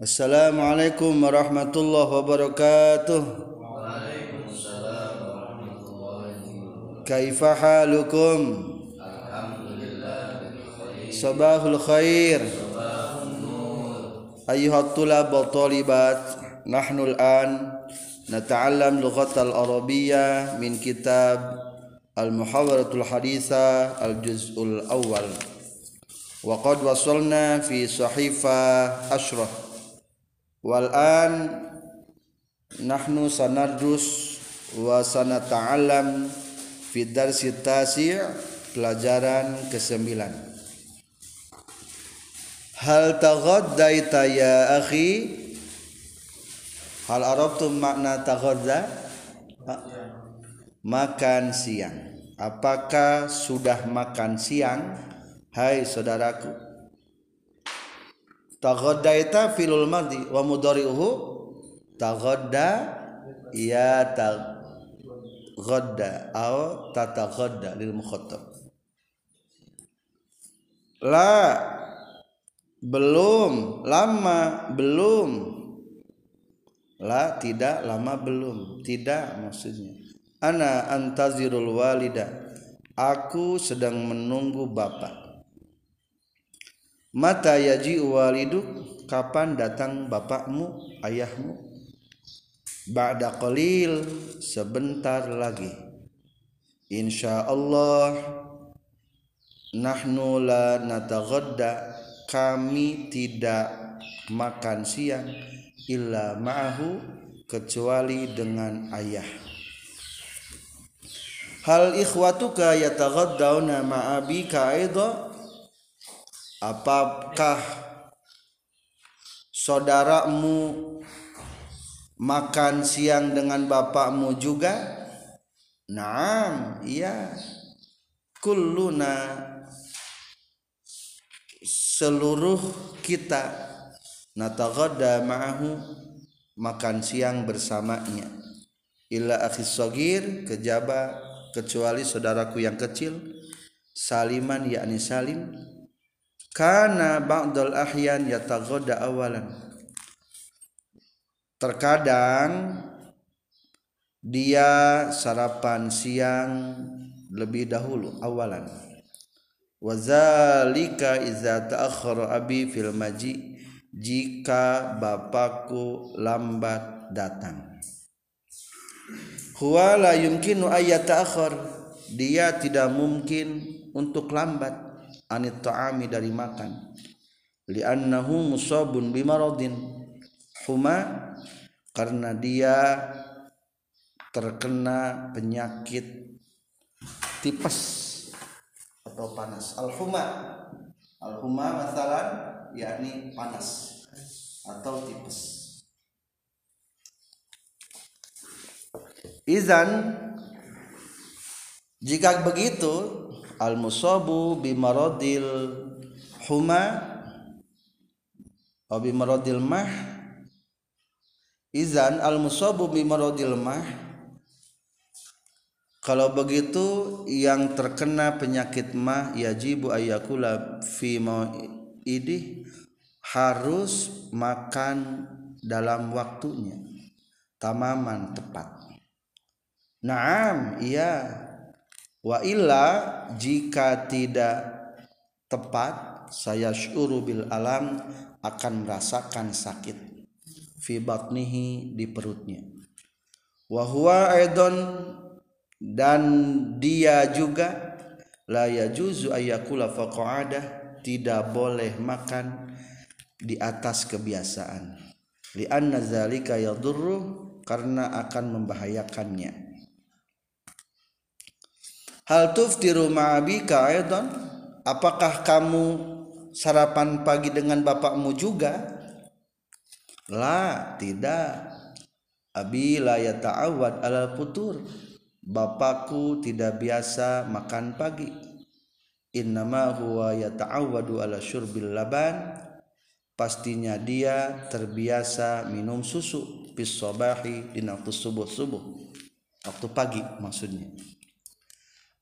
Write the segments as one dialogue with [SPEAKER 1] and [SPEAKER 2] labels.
[SPEAKER 1] السلام عليكم
[SPEAKER 2] ورحمة الله
[SPEAKER 1] وبركاته.
[SPEAKER 2] كيف حالكم؟ صباح الخير. أيها الطلاب والطالبات نحن الآن نتعلم لغة العربية من كتاب المحاضرة الحديثة الجزء الأول. وقد وصلنا في صحيفة أشرف. Wal an nahnu sanardus wa sanata'allam fi darsi tasi' pelajaran ke-9 Hal taghaddaita ya akhi? Hal arabtum makna taghadda makan siang. Apakah sudah makan siang? Hai saudaraku Taghaddaita filul madi wa mudhari'uhu taghadda ya taghadda atau tataghadda lil mukhatab la belum lama belum. La tidak lama belum. Tidak maksudnya. Ana antazirul walida. Aku sedang menunggu bapak Mata yaji waliduk kapan datang bapakmu ayahmu? Ba'da qalil sebentar lagi. Insya Allah Nahnu la nataghadda Kami tidak makan siang Illa ma'ahu Kecuali dengan ayah. Hal ikhwatuka yataghaddauna ma'abika aidha apakah saudaramu makan siang dengan bapakmu juga? Naam iya. Kulluna seluruh kita nataghadda ma'ahu makan siang bersamanya. Illa akhis sagir kejaba kecuali saudaraku yang kecil saliman yakni salim karena ba'dal ahyan yataghadda awalan. Terkadang dia sarapan siang lebih dahulu awalan. Wazalika iza ta'akhkhara abi fil maji jika bapakku lambat datang. Huwa la yumkinu ayyata'akhkhar dia tidak mungkin untuk lambat anit ta'ami dari makan. Li'annahu musabun bimaradin. Huma karena dia terkena penyakit tipes atau panas. Al-huma. Al-huma yakni panas atau tipes. Izan jika begitu al musabu bimaradil huma atau bimaradil mah. Izan al musabu bimaradil mah. Kalau begitu yang terkena penyakit mah yajibu ayakula fi idih harus makan dalam waktunya. Tamaman tepat. Naam iya wa illa jika tidak tepat saya syuru bil alam akan merasakan sakit fi batnihi di perutnya. Wa huwa aidon dan dia juga la yajuzu ayakula faqaada tidak boleh makan di atas kebiasaan. Li anna zalika yadurru karena akan membahayakannya Hal tuftiru ma'abika aidan? Apakah kamu sarapan pagi dengan bapakmu juga? La, tidak. Abi la yata'awad alal putur. Bapakku tidak biasa makan pagi. Innama huwa yata'awadu ala syurbil laban. Pastinya dia terbiasa minum susu bis sobahi di waktu subuh-subuh. Waktu pagi maksudnya.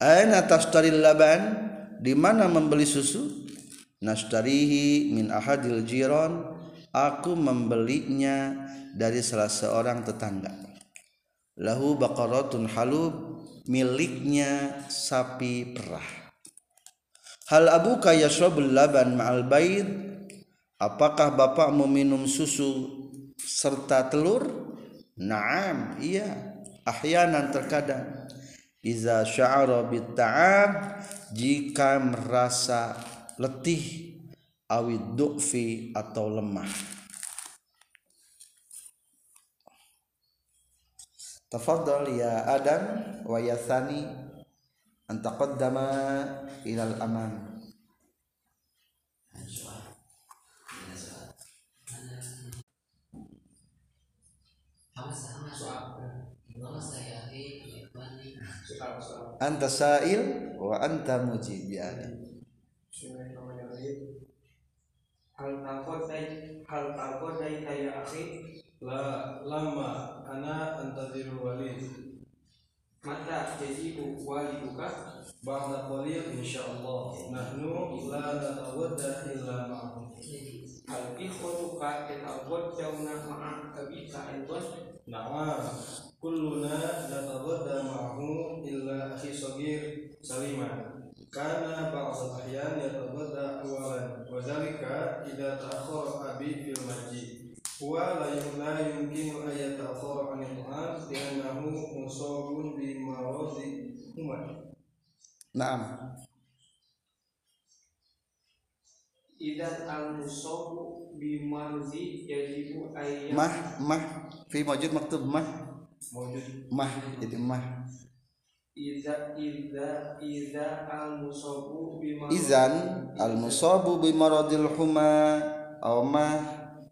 [SPEAKER 2] Aina tastaril laban? Di mana membeli susu? Nastarihi min ahadil jiran. aku membelinya dari salah seorang tetangga. Lahu baqaratun halub. Miliknya sapi perah. Hal abuka yashrabul laban ma'al bayd apakah bapak meminum susu serta telur? Na'am iya. Ahyanan terkadang iza sya'ara bitta'ab jika merasa letih awid du'fi atau lemah. Tafadhal ya adam wa ya thani an taqaddama ila al amam anta sa'il wa anta mujib ya
[SPEAKER 3] hal taqaddai hal taqaddai ya akhi
[SPEAKER 1] La lama ana antazirul walid.
[SPEAKER 3] Mata yajibu waliduka
[SPEAKER 1] Ba'da qalil insyaallah Nahnu la natawadda illa ma'ahu
[SPEAKER 3] hal ikhwatuka yatawaddawna ma'a abika aidan
[SPEAKER 1] Na'am Kulluna natawadda ma'ahu illa akhi sagir salima. Kana ba'd al-ahyan yatawadda awalan Wa dhalika idha ta'akhara abi fil masjid. Huwa la la yumkinu an yata'akhara 'an al-'am li'annahu musabun bi maradhi huma
[SPEAKER 2] Naam
[SPEAKER 3] idan al musabu bi marzi yajibu ayyam
[SPEAKER 2] mah mah fi mawjud maktub mah.
[SPEAKER 1] Mawjud.
[SPEAKER 2] Mah jadi mah.
[SPEAKER 3] Iza iza iza al musabu bi marzi
[SPEAKER 2] izan al musabu bi maradil huma aw ma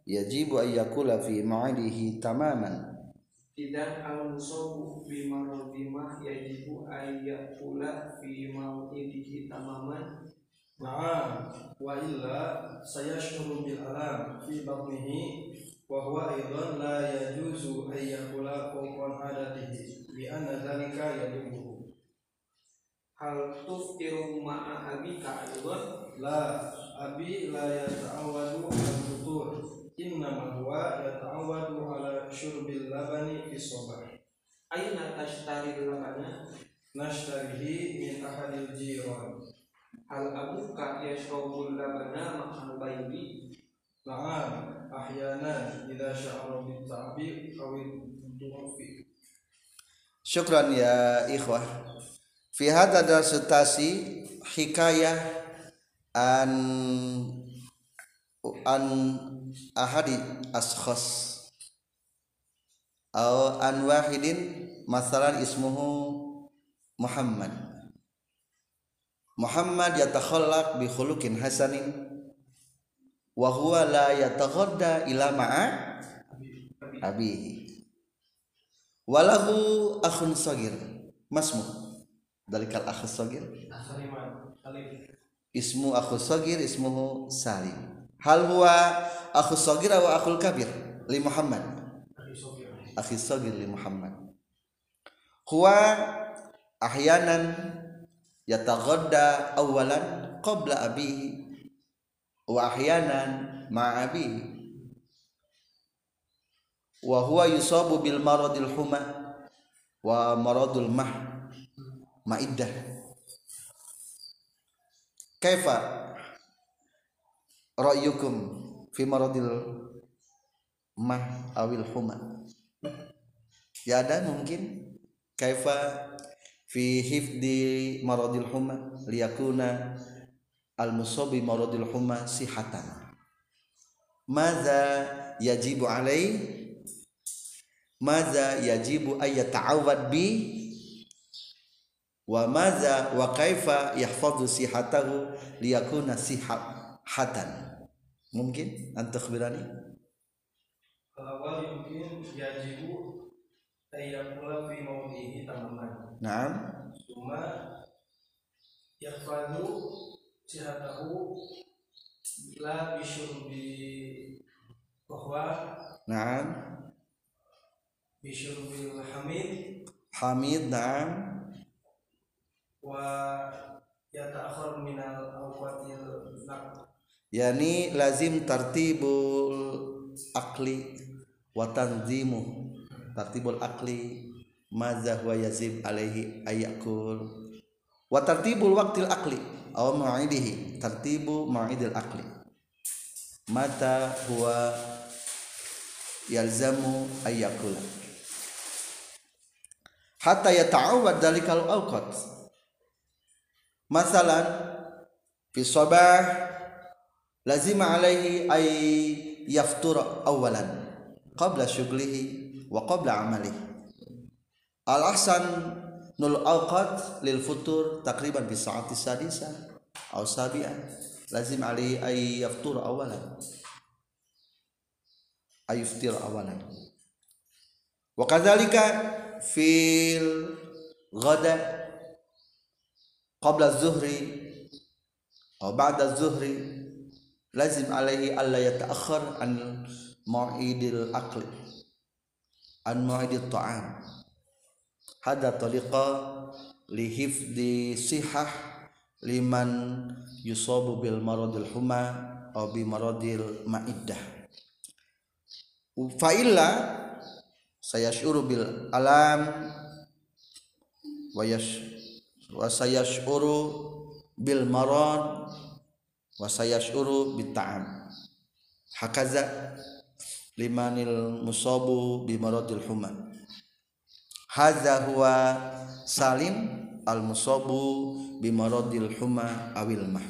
[SPEAKER 2] yajibu ay yakula fi ma'idihi tamaman.
[SPEAKER 3] Idan al musabu bi marzi ma yajibu ayyakula fi mau'idihi tamaman
[SPEAKER 1] Na'am. Wa illa sayashuru bil alam fi batnihi wa huwa aidan la yajuzu an yakula fawqa adatihi li anna dhalika yadubuhu
[SPEAKER 3] hal tuftiru ma'a abika aidan?
[SPEAKER 1] La. Abi la yata'awwadu al futur innama huwa yata'awwadu ala syurbil labani fi sabah.
[SPEAKER 3] Aina tashtari labana
[SPEAKER 1] nashtarihi min ahadil jiran
[SPEAKER 3] hal abuka yashrabul labana ma'al bayi
[SPEAKER 1] na'am ahyanan idza sya'ara bit ta'bi aw
[SPEAKER 2] syukran ya ikhwah. Fi hadha darstasi hikayah an an ahadi askhas atau an wahidin masalan ismuhu Muhammad Muhammad yatakhallaq bi khuluqin hasanin wa huwa la yataghadda ila ma'a abihi. Walahu akhun sagir. Masmu. Dalikal akh sagir. Ismu akhu sagir ismuhu salim. Hal huwa akhu sagir wa akhul kabir li Muhammad?
[SPEAKER 1] Akhi
[SPEAKER 2] sagir li Muhammad. Huwa ahyanan yataghadda awalan qabla abihi wa ahyanan ma abihi. Wa huwa yusabu bil maradil huma wa maradul mah ma'iddah. Kaifa ra'yukum fi maradil mah awil huma? Ya ada mungkin. Kaifa في حفظ مرض الحمى ليكون المصاب بمرض الحمى صحة. ماذا يجب عليه؟ ماذا يجب أن يتعود به؟ وماذا وكيف يحفظ صحته ليكون صحة؟
[SPEAKER 1] ممكن أن تخبرني؟ Ayyakula fi mawdihi tamaman
[SPEAKER 2] na'am.
[SPEAKER 1] Cuma Yahfadu Sihatahu La bisyurbi Bahwa
[SPEAKER 2] na'am.
[SPEAKER 1] Bisyurbil hamid.
[SPEAKER 2] Hamid na'am.
[SPEAKER 1] Wa Yata'akhir minal awqatil nak
[SPEAKER 2] yani lazim tartibul akli wa tanzimu tartibul akli madza huwa yazib alaihi ayakul wa tartibul waqtil akli aw ma'idihi tartibu ma'idil akli mata huwa yalzamu ayakula hatta yata'awwad dalikal awqat masalan fi sabah lazima alaihi ay yaftura awalan qabla syughlihi wa qabla amalihi al ahsan nul awqat lil futur takriban bi saati sadisa aw sabi'ah. Lazim alaihi ay yaftura awalan. Ay yuftir awalan. Wa kadzalika fil ghada qabla az-zuhri aw ba'da az-zuhri lazim alaihi alla yata'akhir an mau'idil ta'am. Hada tariqa li hifdi sihah liman yusabu bil maradil huma aw bi maradil ma'iddah. Fa illa sayashuru bil alam wa yash wa sayashuru bil marad wa sayashuru bit'am hakaza limanil musabu bi maradil huma hadza huwa salim al musabu bi maradil huma awil mah.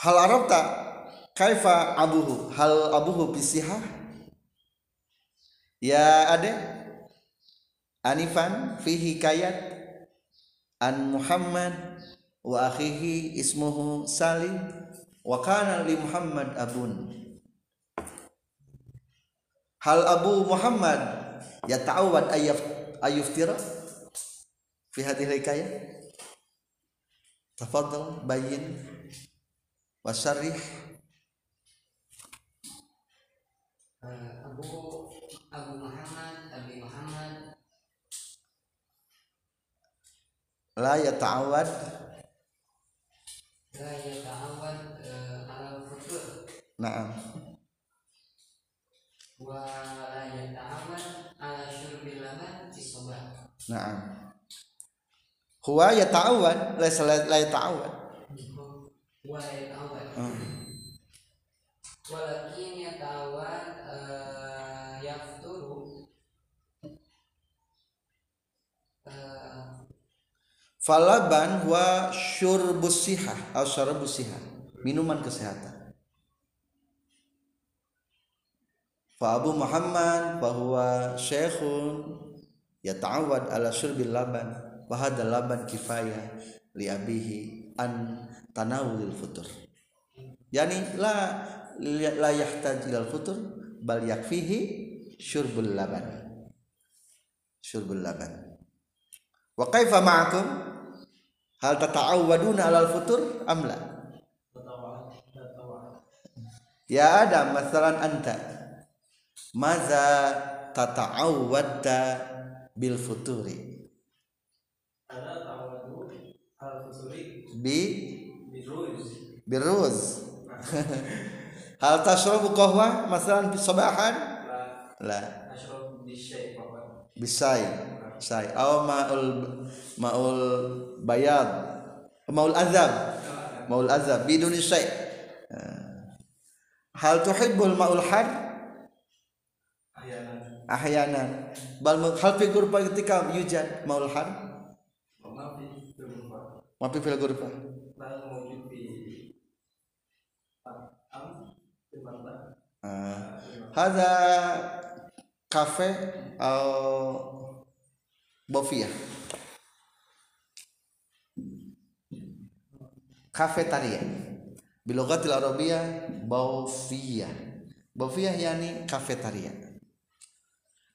[SPEAKER 2] Hal arabta? Kaifa abuhu? Hal abuhu bisihah? Ya ade. Anifan fihi kayat an muhammad wa akhihi ismuhu Salim wa kana li Muhammad abun hal Abu Muhammad yata'awwad ayaf ayuftira fi hadhihi hikayah. Tafadhal bayyin wa syarih
[SPEAKER 4] Abu Abu Muhammad Abi Muhammad.
[SPEAKER 2] La yata'awwad
[SPEAKER 4] la yata'awwad ala futur
[SPEAKER 2] na'am
[SPEAKER 4] wa la yata'awwad ala syurbil laban fi sabah
[SPEAKER 2] na'am. Huwa yata'awwad la la yata'awwad
[SPEAKER 4] wa la yata'awwad
[SPEAKER 2] Hmm.
[SPEAKER 4] walakin yata'awwad eh, yafturu eh,
[SPEAKER 2] Falaban wa syurbus sihah atau syarabus sihah. Minuman kesehatan. Fa Abu Muhammad bahwa syekhun yata'awad ala syurbil laban wa hadha laban kifayah li abihi an tanawulil futur. Yani la la yahtaj ilal futur bal yakfihi syurbul laban. Syurbul laban. Wa kaifa ma'akum? Hal tata'awwaduna 'alal futur am la? Ya Adam, masalan anta. Maza tata'awwadta bil futuri? Bi
[SPEAKER 1] biruz.
[SPEAKER 2] Hal tashrabu qahwa masalan sabahan?
[SPEAKER 1] la
[SPEAKER 2] Bisai. Sai. Aw ma'ul ma'ul bayad. Ma'ul azab. Ma'ul azab biduni syai'. Ah. Hal tuhibbul ma'ul har?
[SPEAKER 1] Ahyanan
[SPEAKER 2] bal hal fi ghurfa ketika yujad maul har
[SPEAKER 1] wa ma fi bil-ghurfa
[SPEAKER 2] ma fi fil ghurfa Ah, hadza kafe atau bofia kafetaria. Bilogatil arabiyah bofia bofia yani kafetaria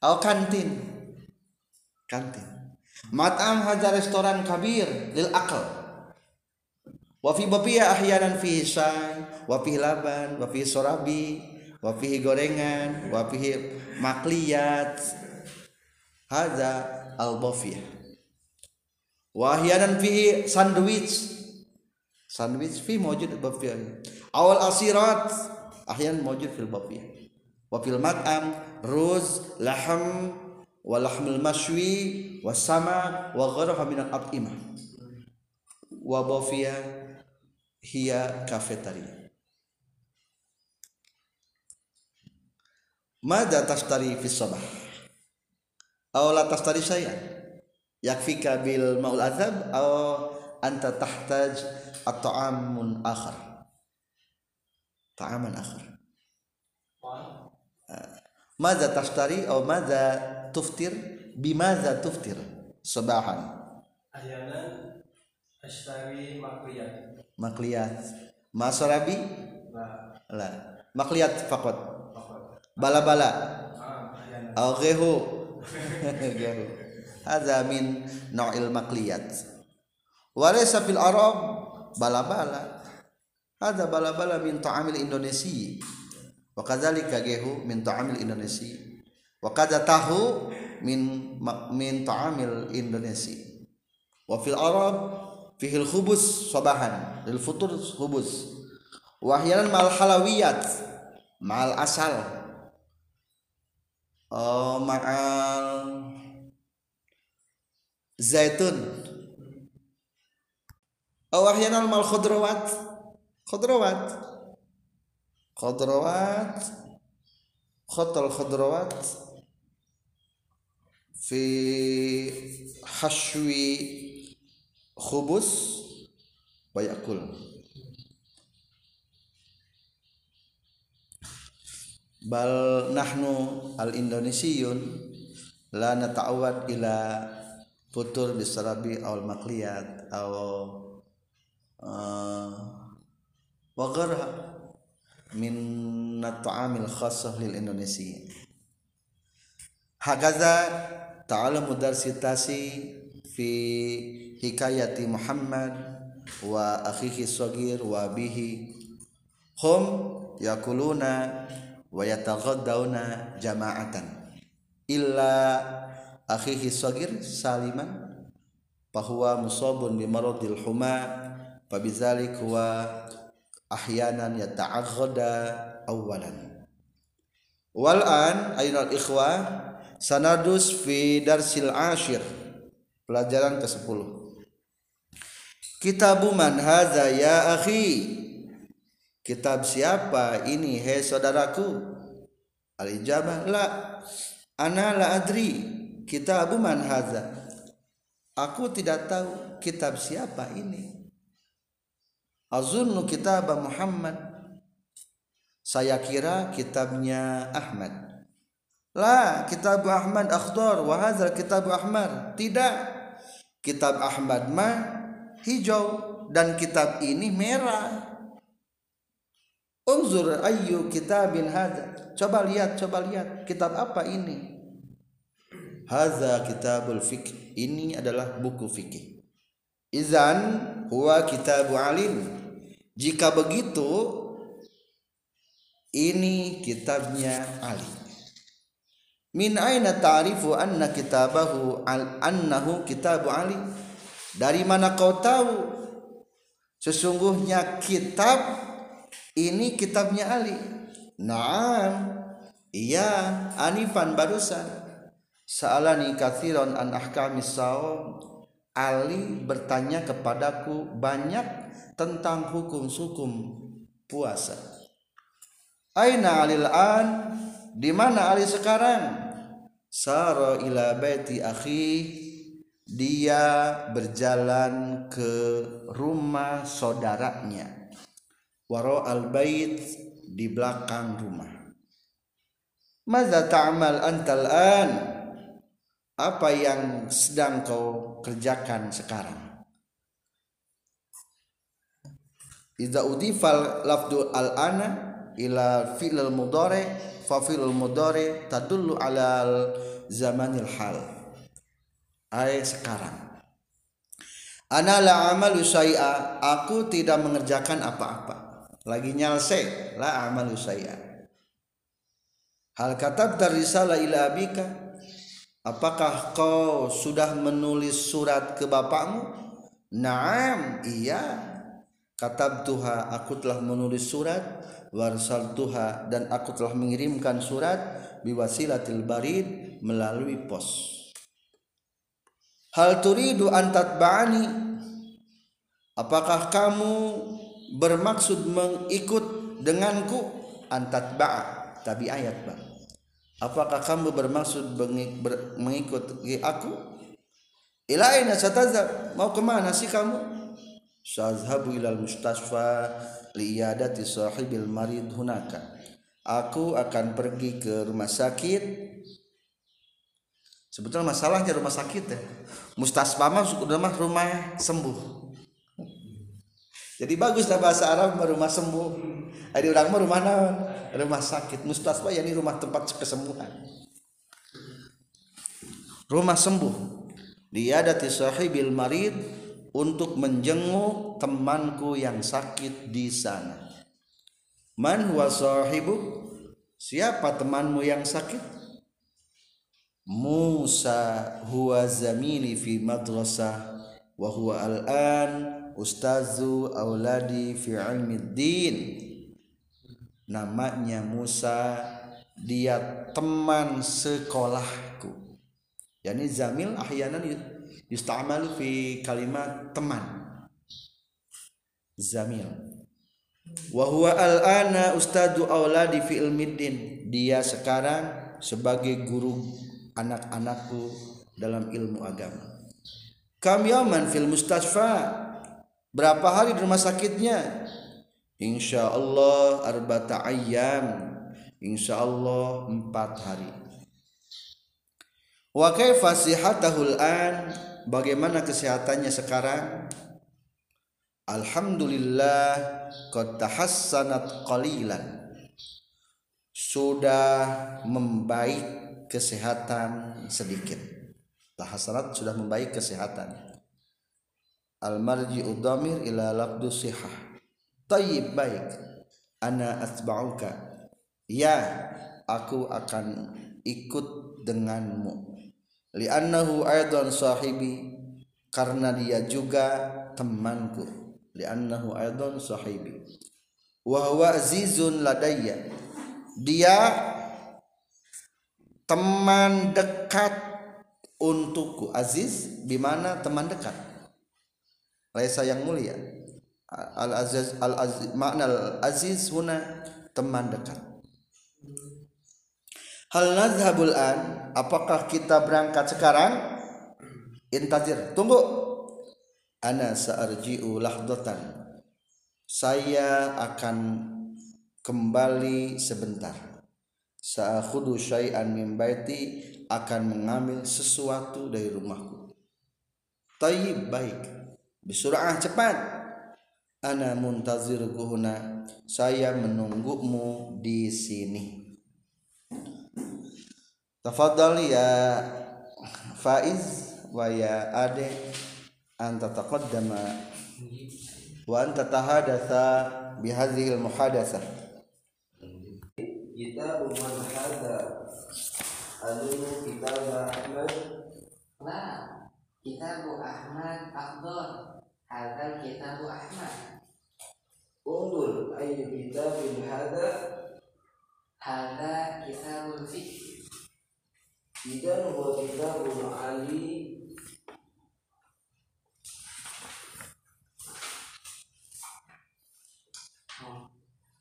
[SPEAKER 2] atau kantin. Kantin. Matam hadza restoran kabir lil akal. Wa fi bapiya ahyanan fihi syai wa fihi laban wa fihi sorabi wa fihi gorengan wa fihi makliyat. Hadza al bafiyah. Wa ahyanan fihi sandwich. Sandwich fi mawjud fi awal asirat ahyan mawjud fil bab fi wa fil mat'am ruz laham wa lahmul mashwi wa sama wa gharafa min al at'imah wa bafia hiya cafeteria Mada tashtari fi sabah aw la tashtari syai'an yakfika bil maul Maza tashtari atau maza tuftir bimaza tuftir Sobahan Ayana ashtari makliyat. Makliyat. masorabi, La. Makliyat fakot.
[SPEAKER 1] Bala-bala. Ah, au
[SPEAKER 2] ghehu. Ghehu. Hadza
[SPEAKER 1] min
[SPEAKER 2] no'il makliyat. Walaysa
[SPEAKER 1] fil
[SPEAKER 2] Arab bala-bala.
[SPEAKER 1] Hadza bala-bala
[SPEAKER 2] min ta'amil Indonesia. هذا من نوع المقليات وليس في العرب بلا بلا هذا بلا بلا من طعام الإندونيسي وكذلك غيهو من طعام الإندونيسي وكذا tahu من من طعام الإندونيسي وفي العرب فيه الخبز صباحا للفطور خضروات خط الخضروات في حشو خبز ويأكل بل نحن الإندونيسيون لا نتعود إلى فطور بالسرابي أو المقليات أو آه وغيرها. min ta'amil khasah lil Indonesia. Hakaza mudar sitasi fi hikayati Muhammad wa akhihi sogir wa bihi. Hum yakuluna wa yataghaddauna jama'atan. Illa akhihi sogir saliman fahuwa musabun bimaradil huma pabizalik wa ahyanan ya yata'aghda awalan wal an ayyuhal ikhwa sanadus fi darsil ashir pelajaran ke-10 kitabu man hadza ya akhi? Kitab siapa ini hei saudaraku? Al ijabah la. Ana la adri. Kitabu man hadza. Aku tidak tahu kitab siapa ini. Azunnu kitab Muhammad Saya kira kitabnya Ahmad La kitab Ahmad akhdar wa hadzal kitab Ahmad. Tidak. Kitab Ahmad mah hijau dan kitab ini merah. Unzur ayyu kitabin hadza. Coba lihat, coba lihat kitab apa ini? Hadza kitabul fiqh. Ini adalah buku fikih. Izan huwa kitabu alim. Jika begitu ini kitabnya alim min aina ta'rifu anna kitabahu al annahu kitabu ali? Dari mana kau tahu? Sesungguhnya kitab ini kitabnya Ali. Naam iya anifan barusan. Sa'alani kathiron an ahkamis saum Ali bertanya kepadaku banyak tentang hukum-hukum puasa. Aina alil an? Di mana Ali sekarang? Sara ila baiti akhi. Dia berjalan ke rumah saudaranya. Waro al bait di belakang rumah. Maza ta'mal antal an apa yang sedang kau kerjakan sekarang? Idza udifal lafdu al ana ila fi'l mudhari fa fi'l mudhari tadullu ala zamanil hal. Ay sekarang. Ana la amalu syai'a aku tidak mengerjakan apa-apa. Lagi nyalse la amalu syai'a. Hal katab risalah ila abika apakah kau sudah menulis surat ke bapakmu? Naam iya. Katab tuha aku telah menulis surat. Warsal tuha dan aku telah mengirimkan surat. Biwasilatil barid melalui pos. Hal turidu antat ba'ani apakah kamu bermaksud mengikut denganku? Antat ba'a tabi ayat ba apakah kamu bermaksud mengi- ber- mengikuti aku? Ila aina satazhab mau ke mana sih kamu? Sazhabu ilal mustasfa liyadati sahibil marid hunaka. Aku akan pergi ke rumah sakit. Sebetulnya masalahnya rumah sakit ya. Mustasfa mah sudah mah rumah sembuh jadi bagus lah bahasa Arab mah rumah sembuh. Ada orang mah rumah naon? Rumah sakit. Mustasfa yakni rumah tempat kesembuhan. Rumah sembuh. Liyadati sahibil marid untuk menjenguk temanku yang sakit di sana. Man huwa sahibu? Siapa temanmu yang sakit? Musa huwa zamili fi madrasah wa huwa al-an ustazu auladi fi ilmi din. Namanya Musa dia teman sekolahku. Yani zamil ahyanan yusta'malu fi kalimat teman. Zamil. Wa huwa al-ana ustadu auladi fi ilmiddin dia sekarang sebagai guru anak-anakku dalam ilmu agama. Kam yaman fil mustasfa berapa hari di rumah sakitnya insyaallah arba'ata ayyam insyaallah empat hari Wa kaifa sihatahul an? Bagaimana kesehatannya sekarang? Alhamdulillah qad tahassanat qalilan. Sudah membaik kesehatan sedikit. Tahassanat sudah membaik kesehatan. Al marji'u dhamir ila lafdhu sihah. Tayyib baik. Ana atba'uka. Ya, aku akan ikut denganmu li'annahu aidan sahibi karena dia juga temanku li'annahu aidan sahibi wa huwa azizun ladayya dia teman dekat untukku aziz di mana teman dekat laisa yang mulia al aziz al aziz makna al aziz huna teman dekat Hal nadhabul an? Apakah kita berangkat sekarang? Intazir. Tunggu. Ana sa'arji'u lahdatan. Saya akan kembali sebentar. Sa'akhudu syai'an min baiti akan mengambil sesuatu dari rumahku. Tayyib baik. Bisura'ah cepat. Ana muntazir kuhuna. Saya menunggumu di sini. Tafadhal ya Faiz wa ya Ade anta taqaddama wa anta tahadatha bihadhihi almuhadatsah
[SPEAKER 5] Kitab man hada Anu kitab Ahmad
[SPEAKER 4] La Kitabu Ahmad Afdol Hadal Kitabu Ahmad.
[SPEAKER 5] Undur ayu kitabin hada
[SPEAKER 4] Hada Kitabul Fiqh.
[SPEAKER 5] Idan huwa kitabun Ali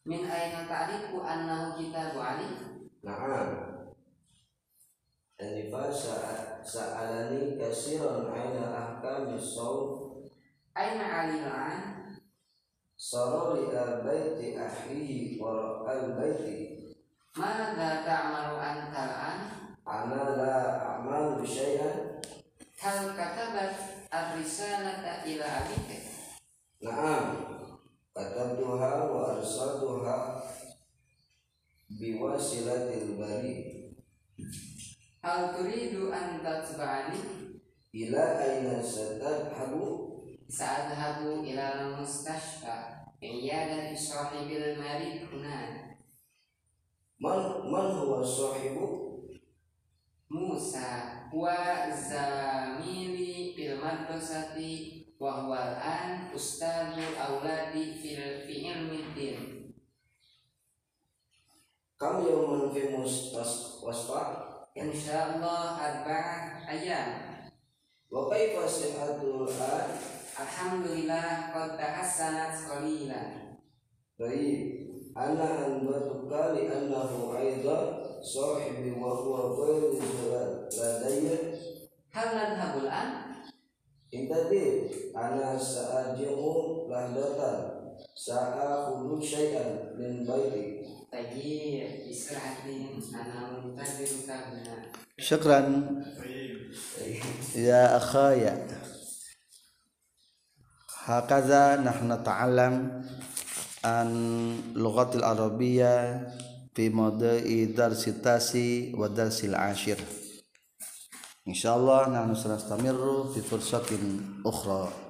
[SPEAKER 4] Min aina ta'rifu annahu kitabu Ali
[SPEAKER 5] Na'am. Anifa sa'alani kasiran aina ahkami sawm
[SPEAKER 4] Aina Ali al-an
[SPEAKER 5] Sarari al-baiti ahihi wa al-baiti
[SPEAKER 4] Mada ta'malu anta al-an
[SPEAKER 5] Ana la a'malu syai'an.
[SPEAKER 4] Hal katabat ar-risalata ila abika?
[SPEAKER 5] Na'am. Katabtuha wa arsaltuha Biwasilatil bari
[SPEAKER 4] Hal turidu an tatba'ani?
[SPEAKER 5] Ila aina satadhabu
[SPEAKER 4] Sa'adhabu ila al-mustashfa Iyadati sahibil marid hunan
[SPEAKER 5] Man, man huwa sahibu?
[SPEAKER 4] Musa wa zamili fil madrasati wa huwa al-an ustadul auladi fil fi ilmi din.
[SPEAKER 5] Kam yawman fi mustas wasfa
[SPEAKER 4] insyaallah arba'ah ayam.
[SPEAKER 5] Wa kaifa sihatul an
[SPEAKER 4] alhamdulillah qad tahassanat qalilan
[SPEAKER 5] Baik. Ana anbatuka li annahu aidan Sahibi wa huwa ghairu ladayya
[SPEAKER 4] hal nadhabul an?
[SPEAKER 5] Intadir Ana sa'aji'u lahdatan Sa'akhudu syai'an min baiti
[SPEAKER 4] tajir bisratin ana muntadiruka bina
[SPEAKER 2] syukran ya akhaya hakaza nahnu ta'allam an lughatil arabiyyah fi mawdu'i darsitasi wa darsil ashir insyaallah nahnu sanastamirru fi fursatin ukhra